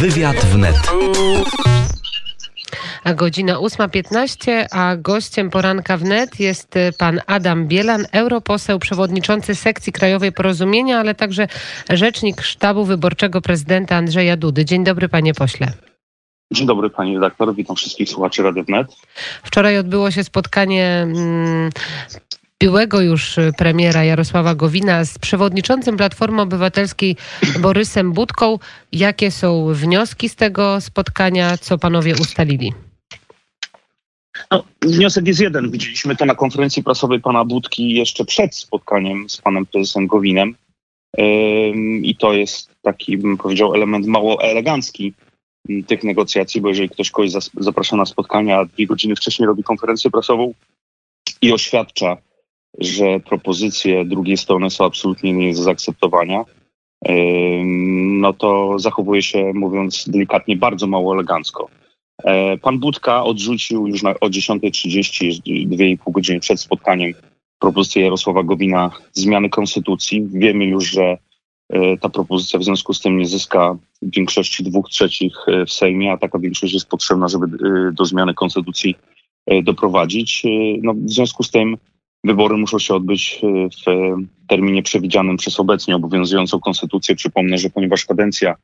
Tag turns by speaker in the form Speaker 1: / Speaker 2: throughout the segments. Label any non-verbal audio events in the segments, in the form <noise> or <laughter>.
Speaker 1: Wywiad wnet.
Speaker 2: A godzina 8.15, a gościem poranka wnet jest y, pan Adam Bielan, europoseł, przewodniczący sekcji Krajowej Porozumienia, ale także rzecznik sztabu wyborczego prezydenta Andrzeja Dudy. Dzień dobry, panie pośle.
Speaker 3: Dzień dobry pani redaktor, witam wszystkich słuchaczy Rady Wnet.
Speaker 2: Wczoraj odbyło się spotkanie mm, byłego już premiera Jarosława Gowina z przewodniczącym Platformy Obywatelskiej Borysem Budką. Jakie są wnioski z tego spotkania? Co panowie ustalili?
Speaker 3: No, wniosek jest jeden. Widzieliśmy to na konferencji prasowej pana Budki jeszcze przed spotkaniem z panem prezesem Gowinem. I to jest taki, bym powiedział, element mało elegancki m, tych negocjacji, bo jeżeli ktoś kogoś zaprasza na spotkania, a dwie godziny wcześniej robi konferencję prasową i oświadcza, że propozycje drugiej strony są absolutnie nie do zaakceptowania, no to zachowuje się, mówiąc delikatnie, bardzo mało elegancko. E, Pan Budka odrzucił już na, o 10.30, dwie i pół godziny przed spotkaniem, propozycję Jarosława Gowina zmiany konstytucji. Wiemy już, że e, ta propozycja w związku z tym nie zyska większości dwóch trzecich e, w Sejmie, a taka większość jest potrzebna, żeby do zmiany konstytucji doprowadzić. No, w związku z tym wybory muszą się odbyć e, w e, terminie przewidzianym przez obecnie obowiązującą konstytucję. Przypomnę, że ponieważ kadencja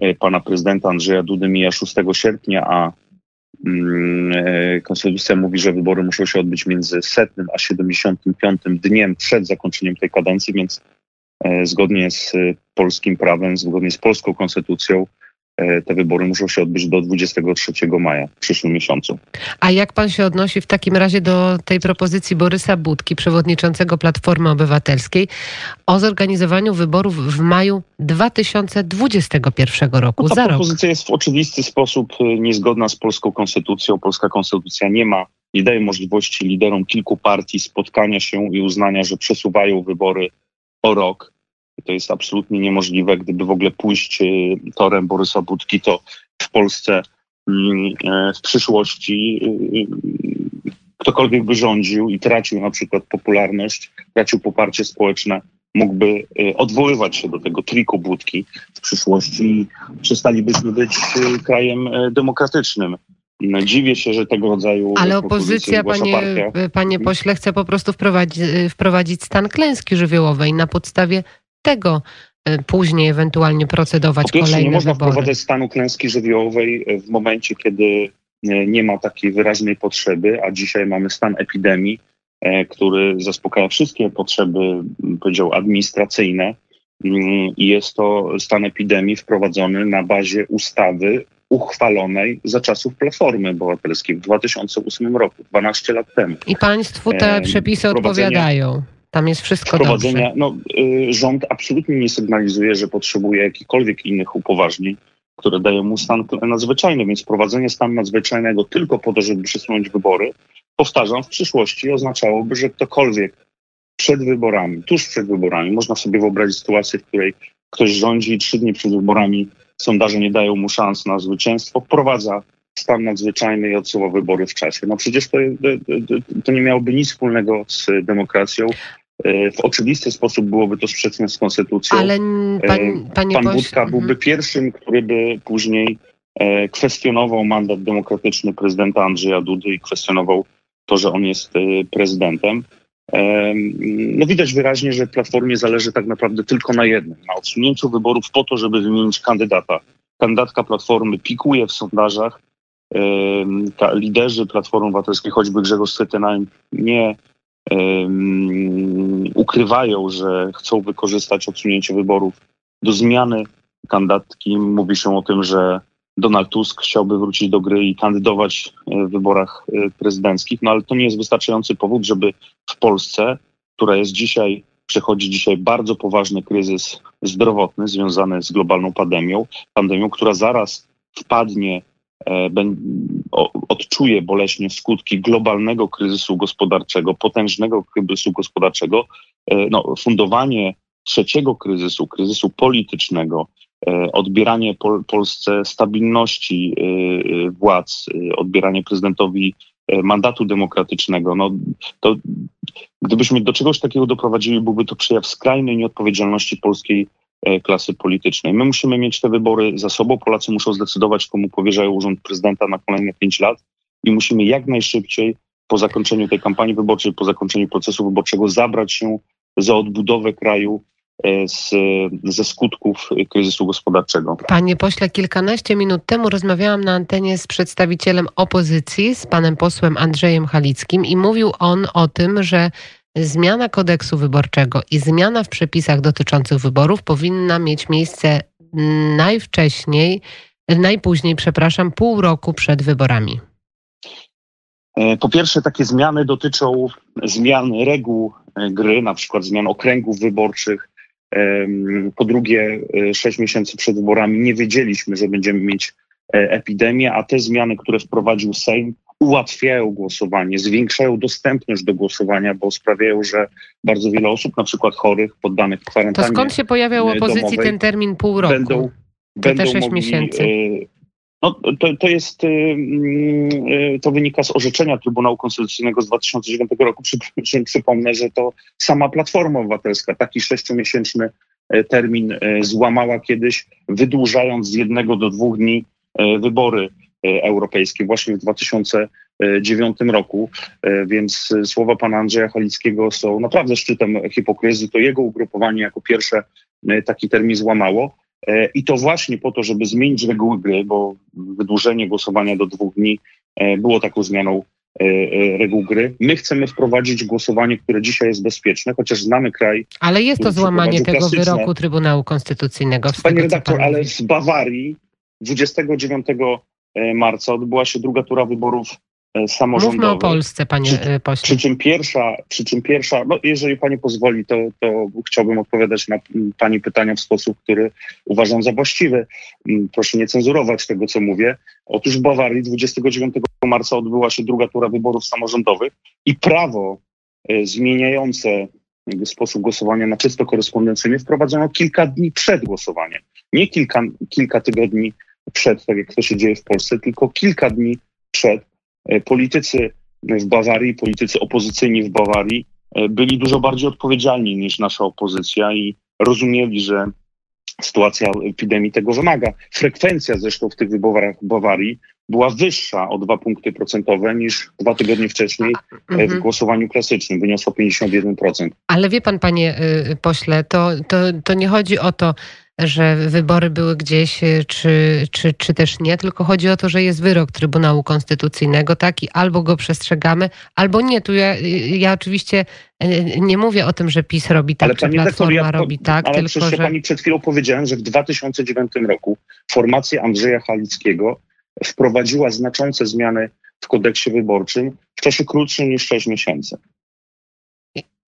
Speaker 3: e, pana prezydenta Andrzeja Dudy mija 6 sierpnia, a mm, konstytucja mówi, że wybory muszą się odbyć między setnym a 75 dniem przed zakończeniem tej kadencji, więc zgodnie z polskim prawem, zgodnie z polską konstytucją te wybory muszą się odbyć do 23 maja w przyszłym miesiącu.
Speaker 2: A jak pan się odnosi w takim razie do tej propozycji Borysa Budki, przewodniczącego Platformy Obywatelskiej, o zorganizowaniu wyborów w maju 2021 roku,
Speaker 3: No, ta
Speaker 2: za rok?
Speaker 3: propozycja jest w oczywisty sposób y, niezgodna z polską konstytucją. Polska konstytucja nie ma, nie daje możliwości liderom kilku partii spotkania się i uznania, że przesuwają wybory o rok. To jest absolutnie niemożliwe. Gdyby w ogóle pójść y, torem Borysa Budki, to w Polsce mm, e, w przyszłości y, y, ktokolwiek by rządził i tracił na przykład popularność, tracił poparcie społeczne, mógłby odwoływać się do tego triku Budki w przyszłości i przestalibyśmy być krajem y, demokratycznym. No, Dziwię się, że tego rodzaju
Speaker 2: Ale opozycja, panie,
Speaker 3: partia.
Speaker 2: panie pośle, chce po prostu wprowadzić, wprowadzić stan klęski żywiołowej na podstawie tego y, później ewentualnie procedować
Speaker 3: Po pierwsze, nie
Speaker 2: kolejne
Speaker 3: można
Speaker 2: wybory.
Speaker 3: wprowadzać stanu klęski żywiołowej w momencie, kiedy e, nie ma takiej wyraźnej potrzeby, a dzisiaj mamy stan epidemii, e, który zaspokaja wszystkie potrzeby, powiedział, administracyjne. Mm, I jest to stan epidemii wprowadzony na bazie ustawy uchwalonej za czasów Platformy Obywatelskiej w 2008 roku, 12 lat temu.
Speaker 2: I państwu te przepisy odpowiadają. Tam jest wszystko dobrze.
Speaker 3: No, y, rząd absolutnie nie sygnalizuje, że potrzebuje jakichkolwiek innych upoważnień, które dają mu stan nadzwyczajny, więc wprowadzenie stanu nadzwyczajnego tylko po to, żeby przesunąć wybory, powtarzam, w przyszłości oznaczałoby, że ktokolwiek przed wyborami, tuż przed wyborami, można sobie wyobrazić sytuację, w której ktoś rządzi i trzy dni przed wyborami sondaże nie dają mu szans na zwycięstwo, wprowadza stan nadzwyczajny i odsuwa wybory w czasie. No przecież to, to, nie miałoby nic wspólnego z demokracją. E, W oczywisty sposób byłoby to sprzeczne z konstytucją.
Speaker 2: Ale n- pan, panie
Speaker 3: Pan Budka
Speaker 2: mhm.
Speaker 3: byłby pierwszym, który by później e, kwestionował mandat demokratyczny prezydenta Andrzeja Dudy i kwestionował to, że on jest e, prezydentem. E, No widać wyraźnie, że Platformie zależy tak naprawdę tylko na jednym, na odsunięciu wyborów po to, żeby wymienić kandydata. Kandydatka Platformy pikuje w sondażach. Ta, liderzy Platformy Obywatelskiej, choćby Grzegorz Schetyna, nie em, ukrywają, że chcą wykorzystać odsunięcie wyborów do zmiany kandydatki. Mówi się o tym, że Donald Tusk chciałby wrócić do gry i kandydować e, w wyborach e, prezydenckich, no ale to nie jest wystarczający powód, żeby w Polsce, która jest dzisiaj, przechodzi dzisiaj bardzo poważny kryzys zdrowotny związany z globalną pandemią, pandemią, która zaraz wpadnie, odczuje boleśnie skutki globalnego kryzysu gospodarczego, potężnego kryzysu gospodarczego, e, no, fundowanie trzeciego kryzysu, kryzysu politycznego, e, odbieranie Pol Polsce stabilności e, e, władz, e, odbieranie prezydentowi mandatu demokratycznego. No, to gdybyśmy do czegoś takiego doprowadzili, byłby to przejaw skrajnej nieodpowiedzialności polskiej klasy politycznej. My musimy mieć te wybory za sobą. Polacy muszą zdecydować, komu powierzają urząd prezydenta na kolejne pięć lat i musimy jak najszybciej po zakończeniu tej kampanii wyborczej, po zakończeniu procesu wyborczego zabrać się za odbudowę kraju e, z, ze skutków kryzysu gospodarczego.
Speaker 2: Panie pośle, kilkanaście minut temu rozmawiałam na antenie z przedstawicielem opozycji, z panem posłem Andrzejem Halickim i mówił on o tym, że zmiana kodeksu wyborczego i zmiana w przepisach dotyczących wyborów powinna mieć miejsce najwcześniej, najpóźniej, przepraszam, pół roku przed wyborami.
Speaker 3: E, po pierwsze, takie zmiany dotyczą zmian reguł e, gry, na przykład zmian okręgów wyborczych. Po drugie, e, sześć miesięcy przed wyborami nie wiedzieliśmy, że będziemy mieć epidemię, a te zmiany, które wprowadził Sejm, ułatwiają głosowanie, zwiększają dostępność do głosowania, bo sprawiają, że bardzo wiele osób, na przykład chorych, poddanych kwarantannie.
Speaker 2: To skąd się pojawiał opozycji ten termin pół roku?
Speaker 3: Będą, będą
Speaker 2: te sześć
Speaker 3: mogli,
Speaker 2: miesięcy.
Speaker 3: no, to, to jest, to wynika z orzeczenia Trybunału Konstytucyjnego z 2009 roku. Przy, przy, przypomnę, że to sama Platforma Obywatelska taki sześciomiesięczny termin złamała kiedyś, wydłużając z jednego do dwóch dni wybory europejskie właśnie w 2009 roku, więc słowa pana Andrzeja Halickiego są naprawdę szczytem hipokryzji. To jego ugrupowanie jako pierwsze taki termin złamało. I to właśnie po to, żeby zmienić reguły gry, bo wydłużenie głosowania do dwóch dni było taką zmianą reguł gry. My chcemy wprowadzić głosowanie, które dzisiaj jest bezpieczne, chociaż znamy kraj.
Speaker 2: Ale jest to złamanie tego
Speaker 3: klasyczne.
Speaker 2: wyroku Trybunału Konstytucyjnego. z
Speaker 3: Pani
Speaker 2: tego, co
Speaker 3: redaktor,
Speaker 2: pan
Speaker 3: ale w Bawarii 29 marca odbyła się druga tura wyborów e, samorządowych.
Speaker 2: Mówmy o Polsce, panie
Speaker 3: Przy-
Speaker 2: e, pośle.
Speaker 3: Przy czym pierwsza, przy czym pierwsza, no jeżeli pani pozwoli, to, to chciałbym odpowiadać na pani pytania w sposób, który uważam za właściwy. Proszę nie cenzurować tego, co mówię. Otóż w Bawarii 29 marca odbyła się druga tura wyborów samorządowych i prawo e, zmieniające sposób głosowania na czysto korespondencyjny wprowadzono kilka dni przed głosowaniem. Nie kilka, kilka tygodni przed, tak jak to się dzieje w Polsce, tylko kilka dni przed. E, Politycy w Bawarii, politycy opozycyjni w Bawarii e, byli dużo bardziej odpowiedzialni niż nasza opozycja i rozumieli, że sytuacja epidemii tego wymaga. Frekwencja zresztą w tych wyborach w Bawarii była wyższa o dwa punkty procentowe niż dwa tygodnie wcześniej e, w
Speaker 2: Mhm.
Speaker 3: głosowaniu klasycznym. Wyniosło 51%.
Speaker 2: Ale wie pan, panie y, pośle, to, to, to nie chodzi o to, że wybory były gdzieś, y, czy, czy, czy też nie, tylko chodzi o to, że jest wyrok Trybunału Konstytucyjnego, tak? I albo go przestrzegamy, albo nie. Tu ja, y, ja oczywiście y, nie mówię o tym, że PiS robi tak,
Speaker 3: Ale
Speaker 2: czy Platforma
Speaker 3: ja,
Speaker 2: robi tak,
Speaker 3: ale
Speaker 2: tylko
Speaker 3: przecież ja
Speaker 2: że...
Speaker 3: pani przed chwilą powiedziałem, że w 2009 roku formacja Andrzeja Halickiego wprowadziła znaczące zmiany w kodeksie wyborczym w czasie krótszym niż 6 miesięcy.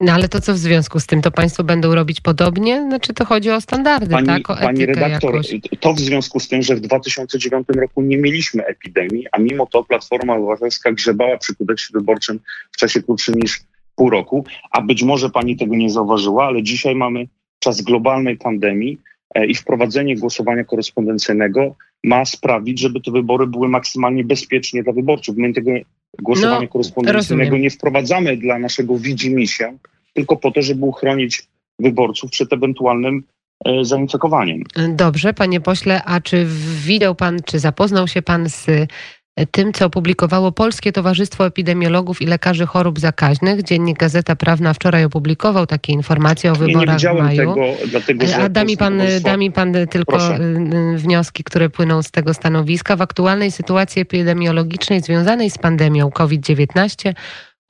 Speaker 2: No ale to co w związku z tym? To państwo będą robić podobnie? Znaczy to chodzi o standardy,
Speaker 3: Pani,
Speaker 2: tak? O
Speaker 3: pani redaktor,
Speaker 2: jakoś.
Speaker 3: to w związku z tym, że w 2009 roku nie mieliśmy epidemii, a mimo to Platforma Obywatelska grzebała przy kodeksie wyborczym w czasie krótszym niż pół roku, a być może pani tego nie zauważyła, ale dzisiaj mamy czas globalnej pandemii e, i wprowadzenie głosowania korespondencyjnego ma sprawić, żeby te wybory były maksymalnie bezpiecznie dla wyborców. My tego głosowania
Speaker 2: No,
Speaker 3: korespondencyjnego
Speaker 2: rozumiem.
Speaker 3: nie wprowadzamy dla naszego widzimisię, tylko po to, żeby uchronić wyborców przed ewentualnym e, zainfekowaniem.
Speaker 2: Dobrze, panie pośle, a czy widział pan, czy zapoznał się pan z y, tym, co opublikowało Polskie Towarzystwo Epidemiologów i Lekarzy Chorób Zakaźnych? Dziennik Gazeta Prawna wczoraj opublikował takie informacje o
Speaker 3: Nie, nie
Speaker 2: wyborach w
Speaker 3: widziałem
Speaker 2: maju.
Speaker 3: tego, dlatego że...
Speaker 2: A da mi, pan, da mi pan tylko
Speaker 3: Proszę.
Speaker 2: wnioski, które płyną z tego stanowiska. W aktualnej sytuacji epidemiologicznej związanej z pandemią COVID-19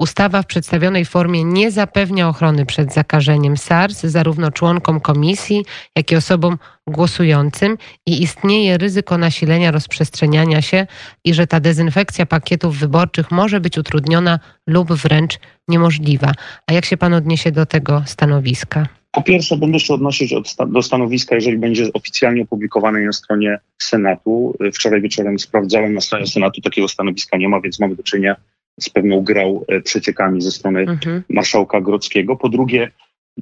Speaker 2: ustawa w przedstawionej formie nie zapewnia ochrony przed zakażeniem SARS zarówno członkom komisji, jak i osobom głosującym i istnieje ryzyko nasilenia rozprzestrzeniania się i że ta dezynfekcja pakietów wyborczych może być utrudniona lub wręcz niemożliwa. A jak się pan odniesie do tego stanowiska?
Speaker 3: Po pierwsze, będę się odnosić do stanowiska, jeżeli będzie oficjalnie opublikowane na stronie Senatu. Wczoraj wieczorem sprawdzałem na stronie Senatu, takiego stanowiska nie ma, więc mamy do czynienia z pewną grą e, przeciekami ze strony
Speaker 2: Mhm.
Speaker 3: marszałka Grodzkiego. Po drugie,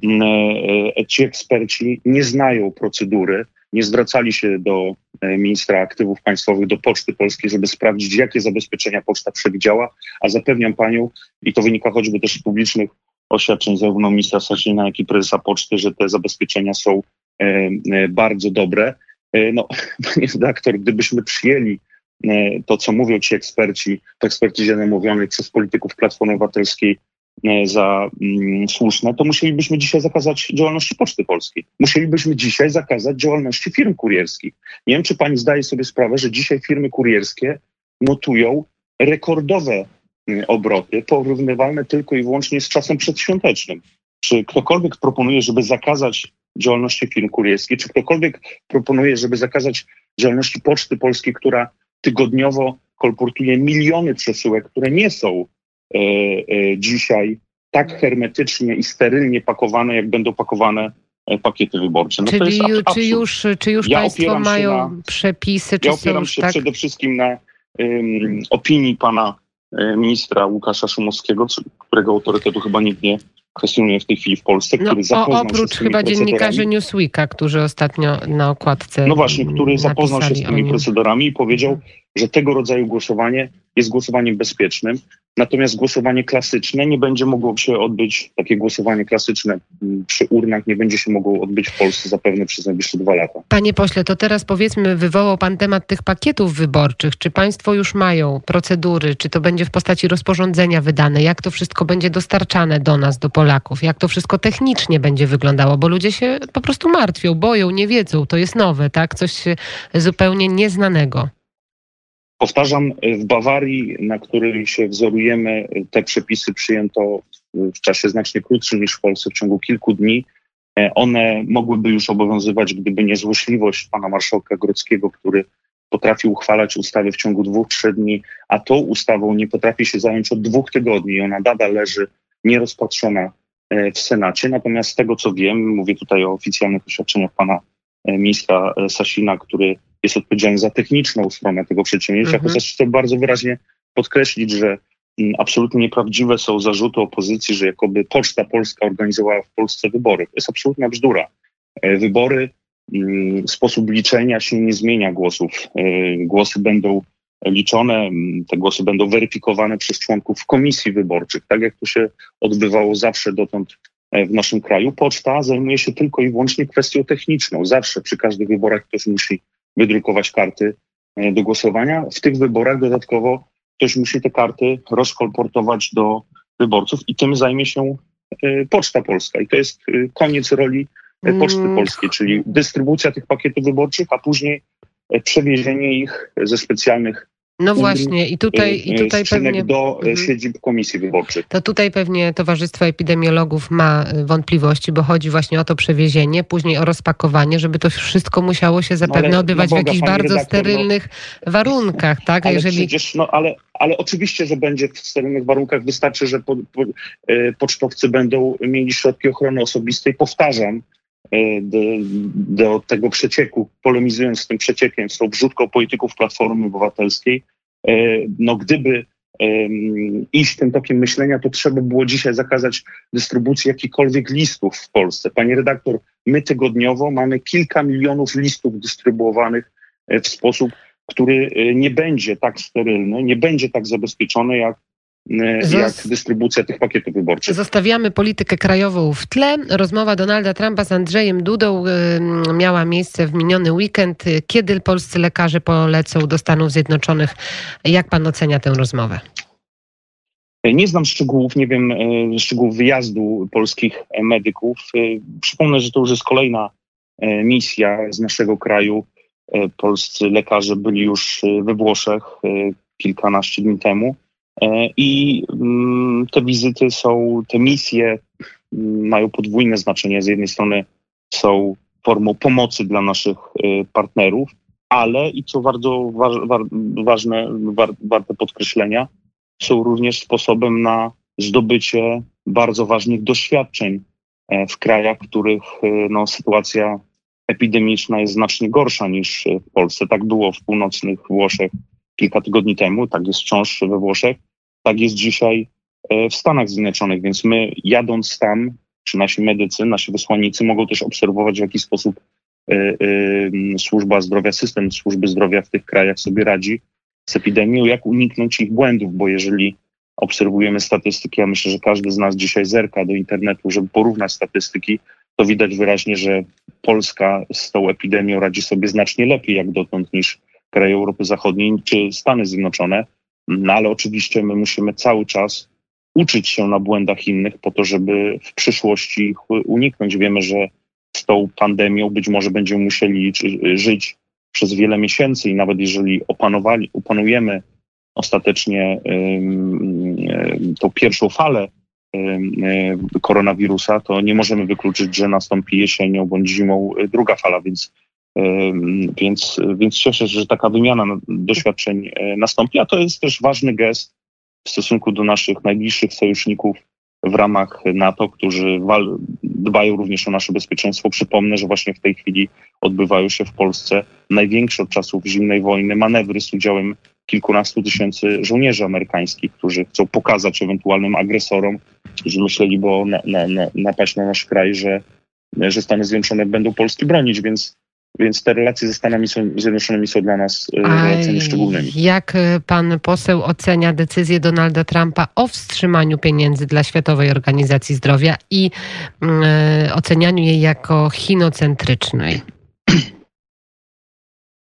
Speaker 3: m, e, ci eksperci nie znają procedury, nie zwracali się do ministra aktywów państwowych do Poczty Polskiej, żeby sprawdzić, jakie zabezpieczenia poczta przewidziała, a zapewniam panią, i to wynika choćby też z publicznych oświadczeń zarówno ministra Sasina, jak i prezesa Poczty, że te zabezpieczenia są bardzo dobre. No, <laughs> panie redaktor, gdybyśmy przyjęli to, co mówią ci eksperci, to eksperci źle mówionych przez polityków Platformy Obywatelskiej, E, za mm, słuszne, to musielibyśmy dzisiaj zakazać działalności Poczty Polskiej. Musielibyśmy dzisiaj zakazać działalności firm kurierskich. Nie wiem, czy pani zdaje sobie sprawę, że dzisiaj firmy kurierskie notują rekordowe mm, obroty, porównywalne tylko i wyłącznie z czasem przedświątecznym. Czy ktokolwiek proponuje, żeby zakazać działalności firm kurierskich, czy ktokolwiek proponuje, żeby zakazać działalności Poczty Polskiej, która tygodniowo kolportuje miliony przesyłek, które nie są E, e, dzisiaj tak hermetycznie i sterylnie pakowane, jak będą pakowane e, pakiety wyborcze.
Speaker 2: No Czyli, czy już, czy już ja Państwo mają na, przepisy? Czy
Speaker 3: ja opieram się tak? przede wszystkim na um, opinii pana ministra Łukasza Szumowskiego, którego autorytetu chyba nikt nie kwestionuje w tej chwili w Polsce,
Speaker 2: no, który zapoznał oprócz się z tymi chyba dziennikarzy Newsweeka, którzy ostatnio na okładce
Speaker 3: No właśnie, który zapoznał się z tymi procedurami i powiedział, że tego rodzaju głosowanie jest głosowaniem bezpiecznym, natomiast głosowanie klasyczne nie będzie mogło się odbyć, takie głosowanie klasyczne mm, przy urnach nie będzie się mogło odbyć w Polsce zapewne przez najbliższe dwa lata.
Speaker 2: Panie pośle, to teraz powiedzmy, wywołał pan temat tych pakietów wyborczych. Czy państwo już mają procedury, czy to będzie w postaci rozporządzenia wydane, jak to wszystko będzie dostarczane do nas, do Polaków, jak to wszystko technicznie będzie wyglądało, bo ludzie się po prostu martwią, boją, nie wiedzą, to jest nowe, tak? Coś zupełnie nieznanego.
Speaker 3: Powtarzam, w Bawarii, na której się wzorujemy, te przepisy przyjęto w czasie znacznie krótszym niż w Polsce, w ciągu kilku dni. One mogłyby już obowiązywać, gdyby nie złośliwość pana marszałka Grodzkiego, który potrafi uchwalać ustawy w ciągu dwóch, trzech dni, a tą ustawą nie potrafi się zająć od dwóch tygodni ona nadal leży nierozpatrzona e, w Senacie. Natomiast z tego, co wiem, mówię tutaj o oficjalnych oświadczeniach pana e, ministra e, Sasina, który jest odpowiedzialny za techniczną stronę tego przedsięwzięcia. Mhm. Chociaż chcę bardzo wyraźnie podkreślić, że mm, absolutnie nieprawdziwe są zarzuty opozycji, że jakoby Poczta Polska organizowała w Polsce wybory. To jest absolutna bzdura. E, wybory, mm, sposób liczenia się nie zmienia głosów. E, głosy będą liczone, mm, te głosy będą weryfikowane przez członków komisji wyborczych, tak jak to się odbywało zawsze dotąd e, w naszym kraju. Poczta zajmuje się tylko i wyłącznie kwestią techniczną. Zawsze przy każdych wyborach ktoś musi wydrukować karty e, do głosowania. W tych wyborach dodatkowo ktoś musi te karty rozkolportować do wyborców i tym zajmie się e, Poczta Polska. I to jest e, koniec roli Poczty mm. Polskiej, czyli dystrybucja tych pakietów wyborczych, a później przewiezienie ich ze specjalnych
Speaker 2: no właśnie, i tutaj, i tutaj pewnie.
Speaker 3: do mhm. siedzib komisji wyborczych.
Speaker 2: To tutaj pewnie Towarzystwo Epidemiologów ma wątpliwości, bo chodzi właśnie o to przewiezienie, później o rozpakowanie, żeby to wszystko musiało się zapewne no odbywać Boga, w jakichś bardzo redaktor, no. sterylnych no, warunkach, tak?
Speaker 3: Ale Jeżeli... przecież, no ale, ale oczywiście, że będzie w sterylnych warunkach. Wystarczy, że po, po, pocztowcy będą mieli środki ochrony osobistej. Powtarzam, do, do, tego przecieku, polemizując z tym przeciekiem, z tą wrzutką polityków Platformy Obywatelskiej, E, no gdyby iść tym tokiem myślenia, to trzeba było dzisiaj zakazać dystrybucji jakichkolwiek listów w Polsce. Panie redaktor, my tygodniowo mamy kilka milionów listów dystrybuowanych e, w sposób, który e, nie będzie tak sterylny, nie będzie tak zabezpieczony jak E, jak dystrybucja tych pakietów wyborczych.
Speaker 2: Zostawiamy politykę krajową w tle. Rozmowa Donalda Trumpa z Andrzejem Dudą miała miejsce w miniony weekend. Kiedy polscy lekarze polecą do Stanów Zjednoczonych? Jak pan ocenia tę rozmowę?
Speaker 3: Nie znam szczegółów, nie wiem e, szczegółów wyjazdu polskich medyków. E, przypomnę, że to już jest kolejna misja z naszego kraju. Polscy lekarze byli już we Włoszech kilkanaście dni temu. E, I mm, te wizyty są, te misje mm, mają podwójne znaczenie. Z jednej strony są formą pomocy dla naszych e, partnerów, ale i co bardzo ważne, warte podkreślenia, są również sposobem na zdobycie bardzo ważnych doświadczeń e, w krajach, w których no, sytuacja epidemiczna jest znacznie gorsza niż w Polsce. Tak było w północnych Włoszech kilka tygodni temu, tak jest wciąż we Włoszech, tak jest dzisiaj e, w Stanach Zjednoczonych, więc my jadąc tam, czy nasi medycy, nasi wysłannicy mogą też obserwować, w jaki sposób służba zdrowia, system służby zdrowia w tych krajach sobie radzi z epidemią, jak uniknąć ich błędów, bo jeżeli obserwujemy statystyki, ja myślę, że każdy z nas dzisiaj zerka do internetu, żeby porównać statystyki, to widać wyraźnie, że Polska z tą epidemią radzi sobie znacznie lepiej jak dotąd niż kraje Europy Zachodniej czy Stany Zjednoczone. No ale oczywiście my musimy cały czas uczyć się na błędach innych po to, żeby w przyszłości ich uniknąć. Wiemy, że z tą pandemią być może będziemy musieli żyć przez wiele miesięcy i nawet jeżeli opanowali, opanujemy ostatecznie tą pierwszą falę koronawirusa, to nie możemy wykluczyć, że nastąpi jesienią bądź zimą druga fala, więc, więc, więc cieszę się, że taka wymiana doświadczeń e, nastąpi, a to jest też ważny gest w stosunku do naszych najbliższych sojuszników w ramach NATO, którzy dbają również o nasze bezpieczeństwo. Przypomnę, że właśnie w tej chwili odbywają się w Polsce największe od czasów zimnej wojny manewry z udziałem kilkunastu tysięcy żołnierzy amerykańskich, którzy chcą pokazać ewentualnym agresorom, którzy myśleli, bo na, na, na, napaść na nasz kraj, że, że Stany Zjednoczone będą Polski bronić, więc więc te relacje ze Stanami Zjednoczonymi są dla nas e, relacjami szczególnymi.
Speaker 2: Jak e, pan poseł ocenia decyzję Donalda Trumpa o wstrzymaniu pieniędzy dla Światowej Organizacji Zdrowia i y, ocenianiu jej jako chinocentrycznej?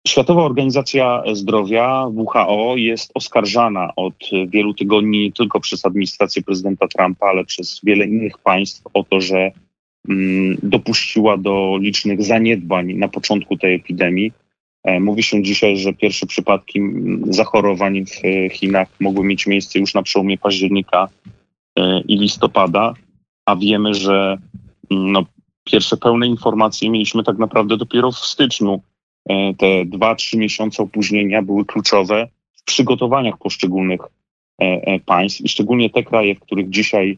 Speaker 3: Światowa Organizacja Zdrowia, WHO, jest oskarżana od wielu tygodni nie tylko przez administrację prezydenta Trumpa, ale przez wiele innych państw o to, że dopuściła do licznych zaniedbań na początku tej epidemii. E, mówi się dzisiaj, że pierwsze przypadki zachorowań w Chinach mogły mieć miejsce już na przełomie października e, i listopada, a wiemy, że no, pierwsze pełne informacje mieliśmy tak naprawdę dopiero w styczniu E, te dwa, trzy miesiące opóźnienia były kluczowe w przygotowaniach poszczególnych e, e, państw i szczególnie te kraje, w których dzisiaj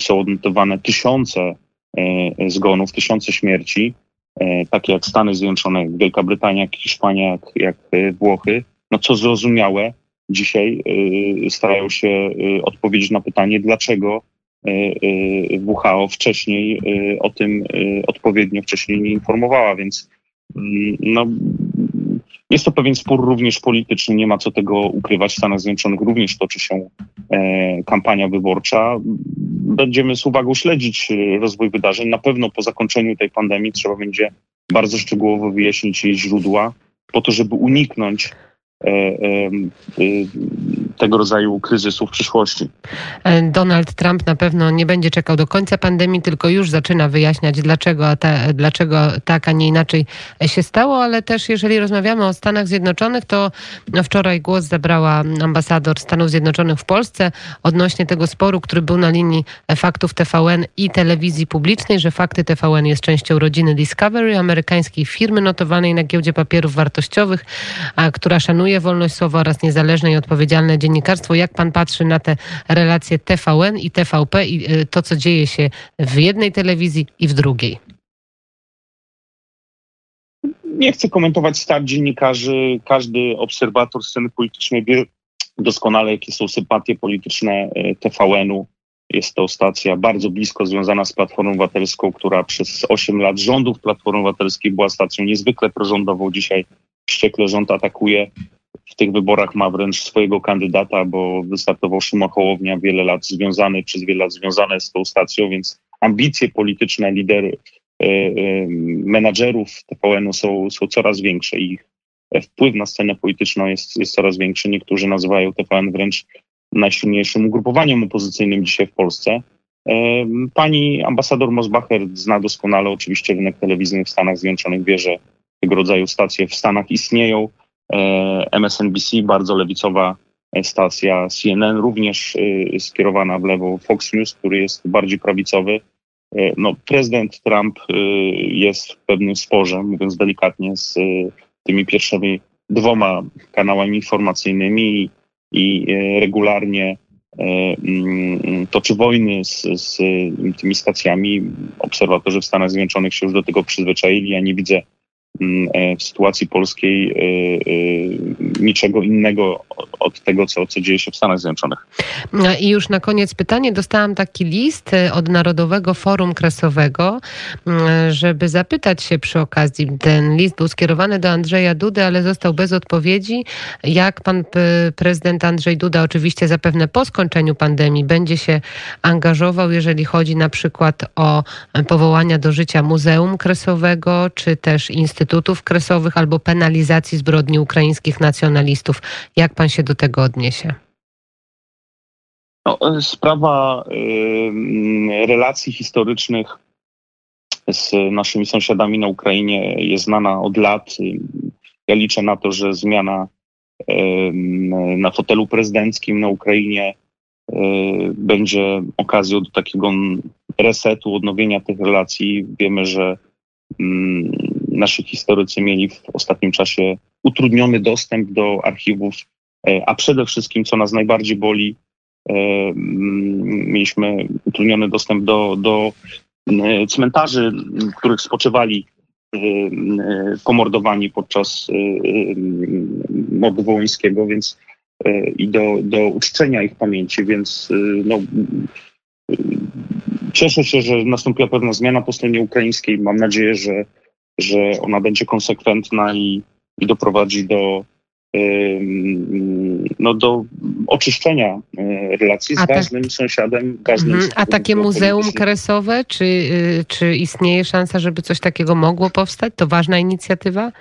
Speaker 3: są odnotowane tysiące zgonów, tysiące śmierci, takie jak Stany Zjednoczone, jak Wielka Brytania, jak Hiszpania, jak, jak Włochy, no co zrozumiałe, dzisiaj starają się odpowiedzieć na pytanie, dlaczego WHO wcześniej o tym odpowiednio wcześniej nie informowała, więc no, jest to pewien spór również polityczny, nie ma co tego ukrywać. W Stanach Zjednoczonych również toczy się e, kampania wyborcza. Będziemy z uwagą śledzić e, rozwój wydarzeń. Na pewno po zakończeniu tej pandemii trzeba będzie bardzo szczegółowo wyjaśnić jej źródła, po to, żeby uniknąć e, tego rodzaju kryzysu w przyszłości.
Speaker 2: E, Donald Trump na pewno nie będzie czekał do końca pandemii, tylko już zaczyna wyjaśniać, dlaczego, ta, dlaczego tak, a nie inaczej się stało, ale też jeżeli rozmawiamy o Stanach Zjednoczonych, to wczoraj głos zabrała ambasador Stanów Zjednoczonych w Polsce odnośnie tego sporu, który był na linii faktów TVN i telewizji publicznej, że fakty TVN jest częścią rodziny Discovery, amerykańskiej firmy notowanej na giełdzie papierów wartościowych, która szanuje wolność słowa oraz niezależne i odpowiedzialne dziennikarstwo. Jak pan patrzy na te relacje TVN i TVP i y, to, co dzieje się w jednej telewizji i w drugiej?
Speaker 3: Nie chcę komentować start dziennikarzy. Każdy obserwator sceny politycznej wie doskonale, jakie są sympatie polityczne y, TVN-u. Jest to stacja bardzo blisko związana z Platformą Obywatelską, która przez 8 lat rządów Platformy Obywatelskiej była stacją niezwykle prorządową. Dzisiaj wściekle rząd atakuje w tych wyborach ma wręcz swojego kandydata, bo wystartował Szymon Hołownia wiele lat związany, przez wiele lat związany z tą stacją, więc ambicje polityczne lidery, e, e, menadżerów TVN-u są, są coraz większe i ich wpływ na scenę polityczną jest, jest coraz większy. Niektórzy nazywają TVN wręcz najsilniejszym ugrupowaniem opozycyjnym dzisiaj w Polsce. E, pani ambasador Mosbacher zna doskonale oczywiście rynek telewizyjny w Stanach Zjednoczonych, wie, że tego rodzaju stacje w Stanach istnieją. E, MSNBC, bardzo lewicowa stacja CNN, również e, skierowana w lewo Fox News, który jest bardziej prawicowy. E, no, prezydent Trump jest w pewnym sporze, mówiąc delikatnie, z tymi pierwszymi dwoma kanałami informacyjnymi i, regularnie mm, toczy wojny z, z tymi stacjami. Obserwatorzy w Stanach Zjednoczonych się już do tego przyzwyczaili. Ja nie widzę w sytuacji polskiej niczego innego od tego, co, co dzieje się w Stanach Zjednoczonych.
Speaker 2: I już na koniec pytanie. Dostałam taki list od Narodowego Forum Kresowego, żeby zapytać się przy okazji. Ten list był skierowany do Andrzeja Dudy, ale został bez odpowiedzi. Jak pan prezydent Andrzej Duda, oczywiście zapewne po skończeniu pandemii, będzie się angażował, jeżeli chodzi na przykład o powołania do życia Muzeum Kresowego, czy też Instytutów Kresowych, albo penalizacji zbrodni ukraińskich nacjonalistów. Jak pan się do tego odniesie?
Speaker 3: No, sprawa y, relacji historycznych z naszymi sąsiadami na Ukrainie jest znana od lat. Ja liczę na to, że zmiana y, na fotelu prezydenckim na Ukrainie y, będzie okazją do takiego resetu, odnowienia tych relacji. Wiemy, że mm, nasi historycy mieli w ostatnim czasie utrudniony dostęp do archiwów, e, a przede wszystkim, co nas najbardziej boli, e, mieliśmy utrudniony dostęp do, do e, cmentarzy, w których spoczywali pomordowani podczas mordu wołyńskiego, więc i do, do uczczenia ich pamięci, więc no, cieszę się, że nastąpiła pewna zmiana po stronie ukraińskiej. Mam nadzieję, że, że ona będzie konsekwentna i, i doprowadzi do, no, do oczyszczenia e, relacji z A każdym tak. sąsiadem. Każdym
Speaker 2: mhm. A takie muzeum kresowe, czy, y, czy istnieje szansa, żeby coś takiego mogło powstać? To ważna inicjatywa?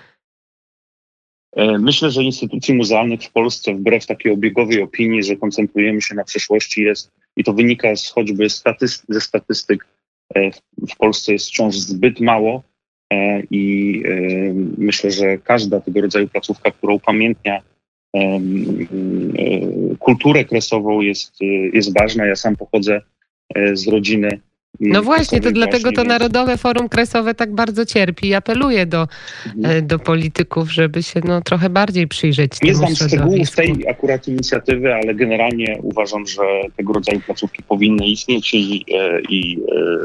Speaker 3: E, myślę, że instytucji muzealnych w Polsce, wbrew takiej obiegowej opinii, że koncentrujemy się na przeszłości, jest i to wynika z choćby statyst ze statystyk, e, w Polsce jest wciąż zbyt mało i myślę, że każda tego rodzaju placówka, która upamiętnia kulturę kresową jest, jest ważna. Ja sam pochodzę z rodziny
Speaker 2: no właśnie, to dlatego to Narodowe Forum Kresowe tak bardzo cierpi i apeluje do, mhm. E, do polityków, żeby się no, trochę bardziej przyjrzeć
Speaker 3: Nie znam szczegółów tej akurat inicjatywy, ale generalnie uważam, że tego rodzaju placówki powinny istnieć i, e, i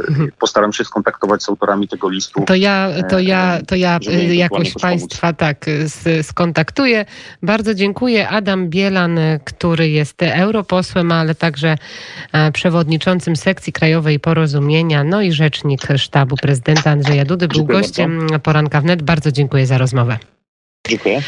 Speaker 3: e, mhm. postaram się skontaktować z autorami tego listu.
Speaker 2: To ja, to ja, to ja jakoś Państwa tak skontaktuję. Bardzo dziękuję. Adam Bielan, który jest europosłem, ale także przewodniczącym sekcji krajowej porozumienia porozumienia, no i rzecznik sztabu prezydenta Andrzeja Dudy był dziękuję gościem bardzo. poranka wnet. Bardzo dziękuję za rozmowę.
Speaker 3: Dziękuję.